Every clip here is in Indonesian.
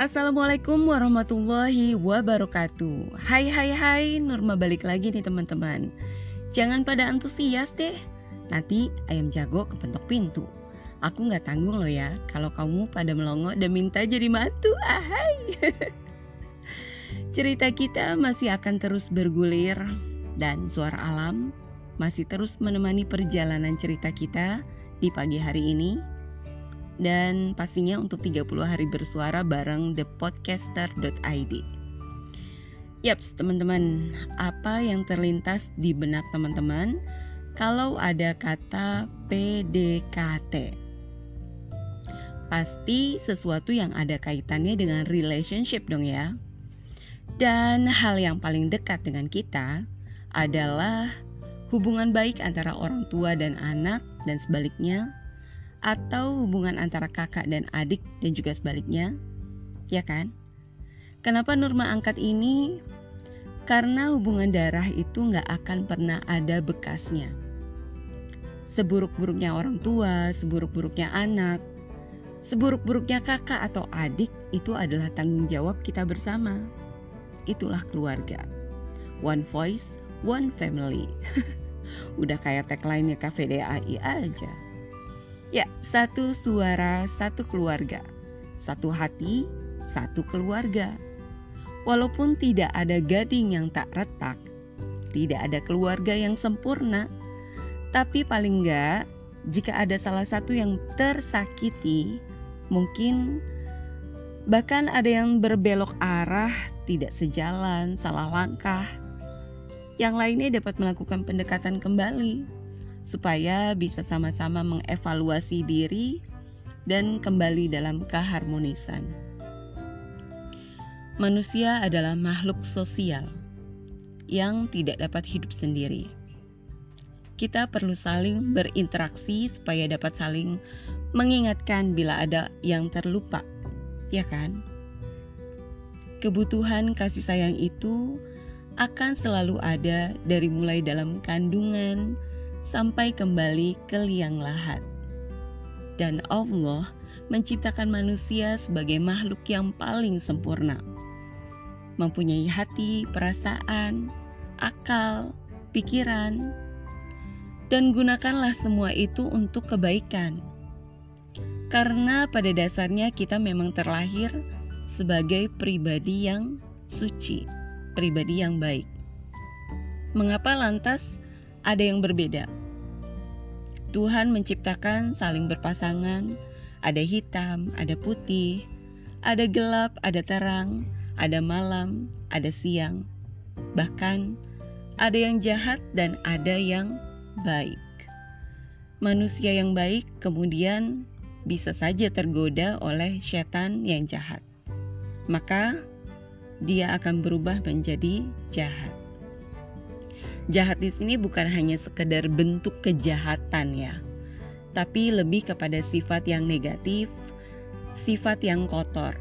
Assalamualaikum warahmatullahi wabarakatuh. Hai hai hai Nurma balik lagi nih teman-teman. Jangan pada antusias deh. Nanti ayam jago kepentok pintu. Aku gak tanggung loh ya Kalau kamu pada melongo dan minta jadi mantu. Ahai. Cerita kita masih akan terus bergulir Dan suara alam masih terus menemani perjalanan cerita kita di pagi hari ini dan pastinya untuk 30 hari bersuara bareng thepodcaster.id. Yaps, teman-teman, apa yang terlintas di benak teman-teman kalau ada kata PDKT? Pasti sesuatu yang ada kaitannya dengan relationship dong ya. Dan hal yang paling dekat dengan kita adalah hubungan baik antara orang tua dan anak dan sebaliknya atau hubungan antara kakak dan adik dan juga sebaliknya, ya kan? Kenapa Nurma angkat ini? Karena hubungan darah itu nggak akan pernah ada bekasnya. Seburuk-buruknya orang tua, seburuk-buruknya anak, seburuk-buruknya kakak atau adik itu adalah tanggung jawab kita bersama. Itulah keluarga. One voice, one family. Udah kayak tagline-nya KVDAI aja. Ya, satu suara, satu keluarga. Satu hati, satu keluarga. Walaupun tidak ada gading yang tak retak, tidak ada keluarga yang sempurna, tapi paling enggak jika ada salah satu yang tersakiti, mungkin bahkan ada yang berbelok arah, tidak sejalan, salah langkah. Yang lainnya dapat melakukan pendekatan kembali supaya bisa sama-sama mengevaluasi diri dan kembali dalam keharmonisan. Manusia adalah makhluk sosial yang tidak dapat hidup sendiri. Kita perlu saling berinteraksi supaya dapat saling mengingatkan bila ada yang terlupa, ya kan? Kebutuhan kasih sayang itu akan selalu ada dari mulai dalam kandungan, sampai kembali ke liang lahat. Dan Allah menciptakan manusia sebagai makhluk yang paling sempurna. Mempunyai hati, perasaan, akal, pikiran, dan gunakanlah semua itu untuk kebaikan. Karena pada dasarnya kita memang terlahir sebagai pribadi yang suci, pribadi yang baik. Mengapa lantas ada yang berbeda? Tuhan menciptakan saling berpasangan, ada hitam, ada putih, ada gelap, ada terang, ada malam, ada siang. Bahkan ada yang jahat dan ada yang baik. Manusia yang baik kemudian bisa saja tergoda oleh setan yang jahat. Maka dia akan berubah menjadi jahat. Jahat di sini bukan hanya sekedar bentuk kejahatan ya, tapi lebih kepada sifat yang negatif, sifat yang kotor.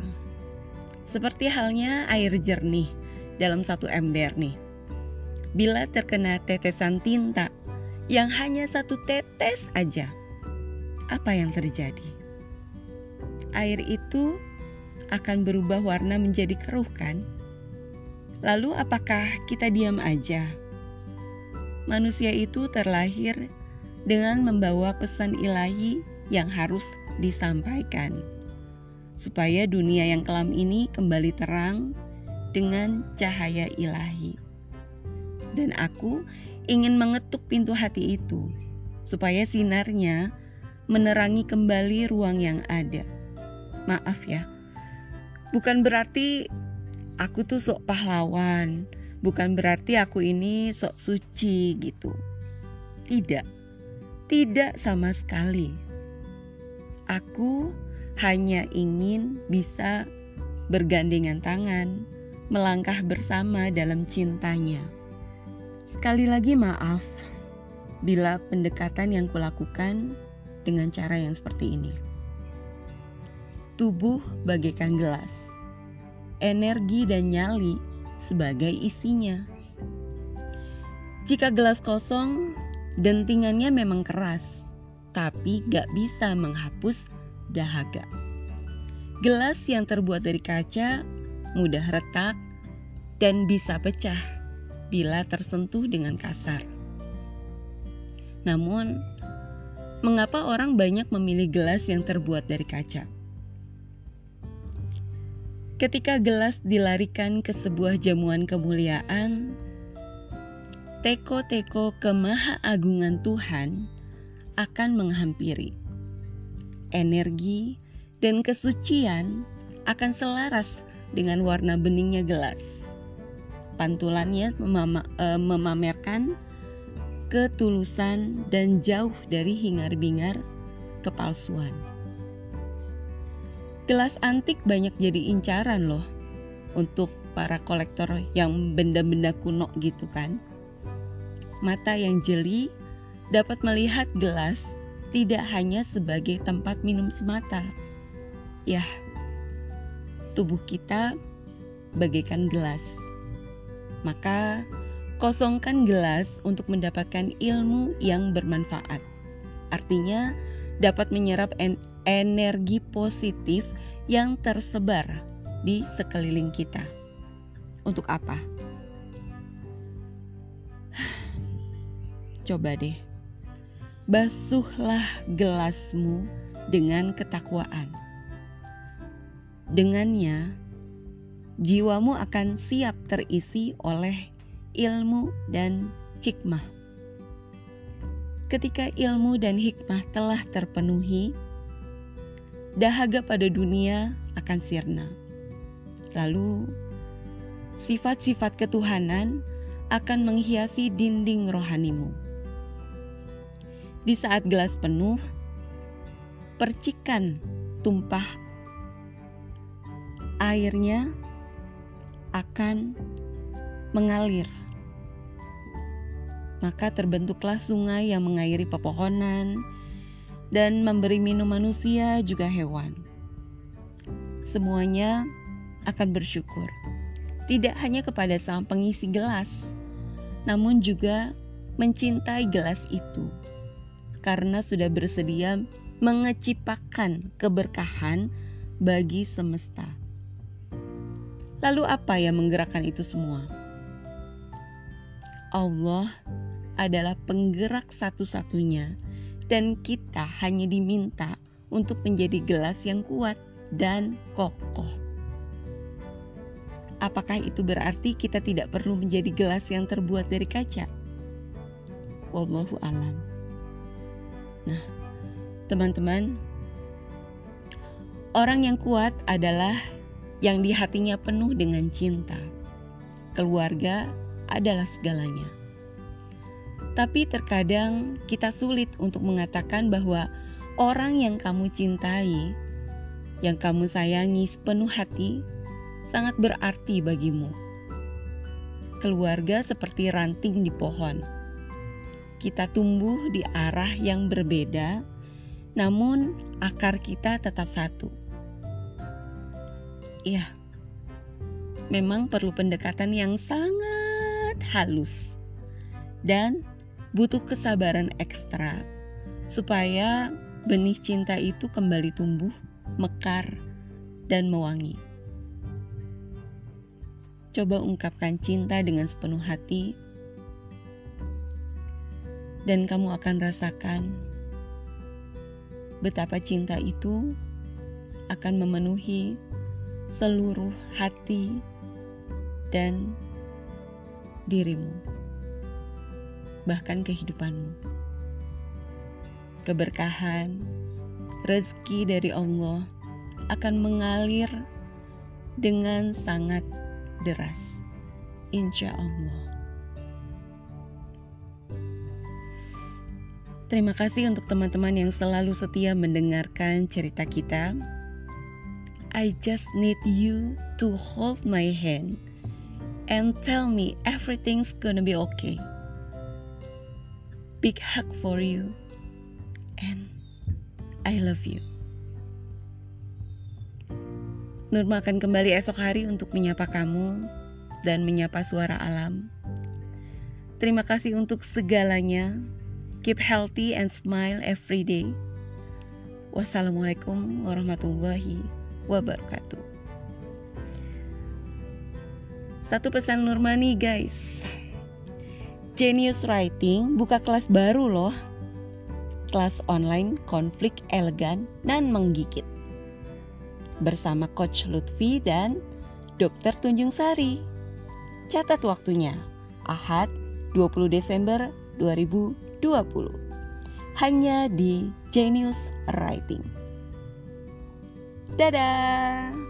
Seperti halnya air jernih dalam satu ember nih. Bila terkena tetesan tinta yang hanya satu tetes aja, apa yang terjadi? Air itu akan berubah warna menjadi keruh kan? Lalu apakah kita diam aja? Manusia itu terlahir dengan membawa pesan ilahi yang harus disampaikan, supaya dunia yang kelam ini kembali terang dengan cahaya ilahi. Dan aku ingin mengetuk pintu hati itu, supaya sinarnya menerangi kembali ruang yang ada. Maaf ya, bukan berarti aku tuh sok pahlawan bukan berarti aku ini sok suci gitu. Tidak, tidak sama sekali. Aku hanya ingin bisa bergandengan tangan, melangkah bersama dalam cintanya. Sekali lagi, maaf bila pendekatan yang kulakukan dengan cara yang seperti ini. Tubuh bagaikan gelas, energi dan nyali sebagai isinya. Jika gelas kosong, dentingannya memang keras, tapi gak bisa menghapus dahaga. gelas yang terbuat dari kaca mudah retak dan bisa pecah bila tersentuh dengan kasar. Namun, mengapa orang banyak memilih gelas yang terbuat dari kaca? Ketika gelas dilarikan ke sebuah jamuan kemuliaan, teko-teko kemahaagungan Tuhan akan menghampiri. Energi dan kesucian akan selaras dengan warna beningnya gelas. Pantulannya e, memamerkan ketulusan dan jauh dari hingar-bingar kepalsuan. Gelas antik banyak jadi incaran loh untuk para kolektor yang benda-benda kuno gitu kan. Mata yang jeli dapat melihat gelas tidak hanya sebagai tempat minum semata. Ya, tubuh kita bagaikan gelas. Maka kosongkan gelas untuk mendapatkan ilmu yang bermanfaat. Artinya dapat menyerap en energi positif yang tersebar di sekeliling kita. Untuk apa? Coba deh, basuhlah gelasmu dengan ketakwaan. Dengannya, jiwamu akan siap terisi oleh ilmu dan hikmah. Ketika ilmu dan hikmah telah terpenuhi, dahaga pada dunia akan sirna. Lalu, sifat-sifat ketuhanan akan menghiasi dinding rohanimu. Di saat gelas penuh, percikan tumpah airnya akan mengalir. Maka terbentuklah sungai yang mengairi pepohonan dan memberi minum manusia juga hewan. Semuanya akan bersyukur, tidak hanya kepada sang pengisi gelas, namun juga mencintai gelas itu karena sudah bersedia mengecipakan keberkahan bagi semesta. Lalu, apa yang menggerakkan itu semua? Allah adalah penggerak satu-satunya, dan kita hanya diminta untuk menjadi gelas yang kuat dan kokoh. Apakah itu berarti kita tidak perlu menjadi gelas yang terbuat dari kaca? Wallahu alam. Nah, teman-teman, orang yang kuat adalah yang di hatinya penuh dengan cinta. Keluarga adalah segalanya. Tapi terkadang kita sulit untuk mengatakan bahwa orang yang kamu cintai, yang kamu sayangi sepenuh hati, sangat berarti bagimu. Keluarga seperti ranting di pohon kita tumbuh di arah yang berbeda, namun akar kita tetap satu. Iya, memang perlu pendekatan yang sangat halus dan butuh kesabaran ekstra supaya benih cinta itu kembali tumbuh, mekar, dan mewangi. Coba ungkapkan cinta dengan sepenuh hati dan kamu akan rasakan betapa cinta itu akan memenuhi seluruh hati dan dirimu, bahkan kehidupanmu. Keberkahan, rezeki dari Allah akan mengalir dengan sangat deras, insya Allah. Terima kasih untuk teman-teman yang selalu setia mendengarkan cerita kita. I just need you to hold my hand and tell me everything's gonna be okay. Big hug for you and I love you. Nurma akan kembali esok hari untuk menyapa kamu dan menyapa suara alam. Terima kasih untuk segalanya. Keep healthy and smile every day. Wassalamualaikum warahmatullahi wabarakatuh. Satu pesan Nurmani guys. Genius Writing buka kelas baru loh. Kelas online konflik elegan dan menggigit. Bersama Coach Lutfi dan Dr. Tunjung Sari. Catat waktunya. Ahad 20 Desember 2020. Hanya di Genius Writing. Dadah.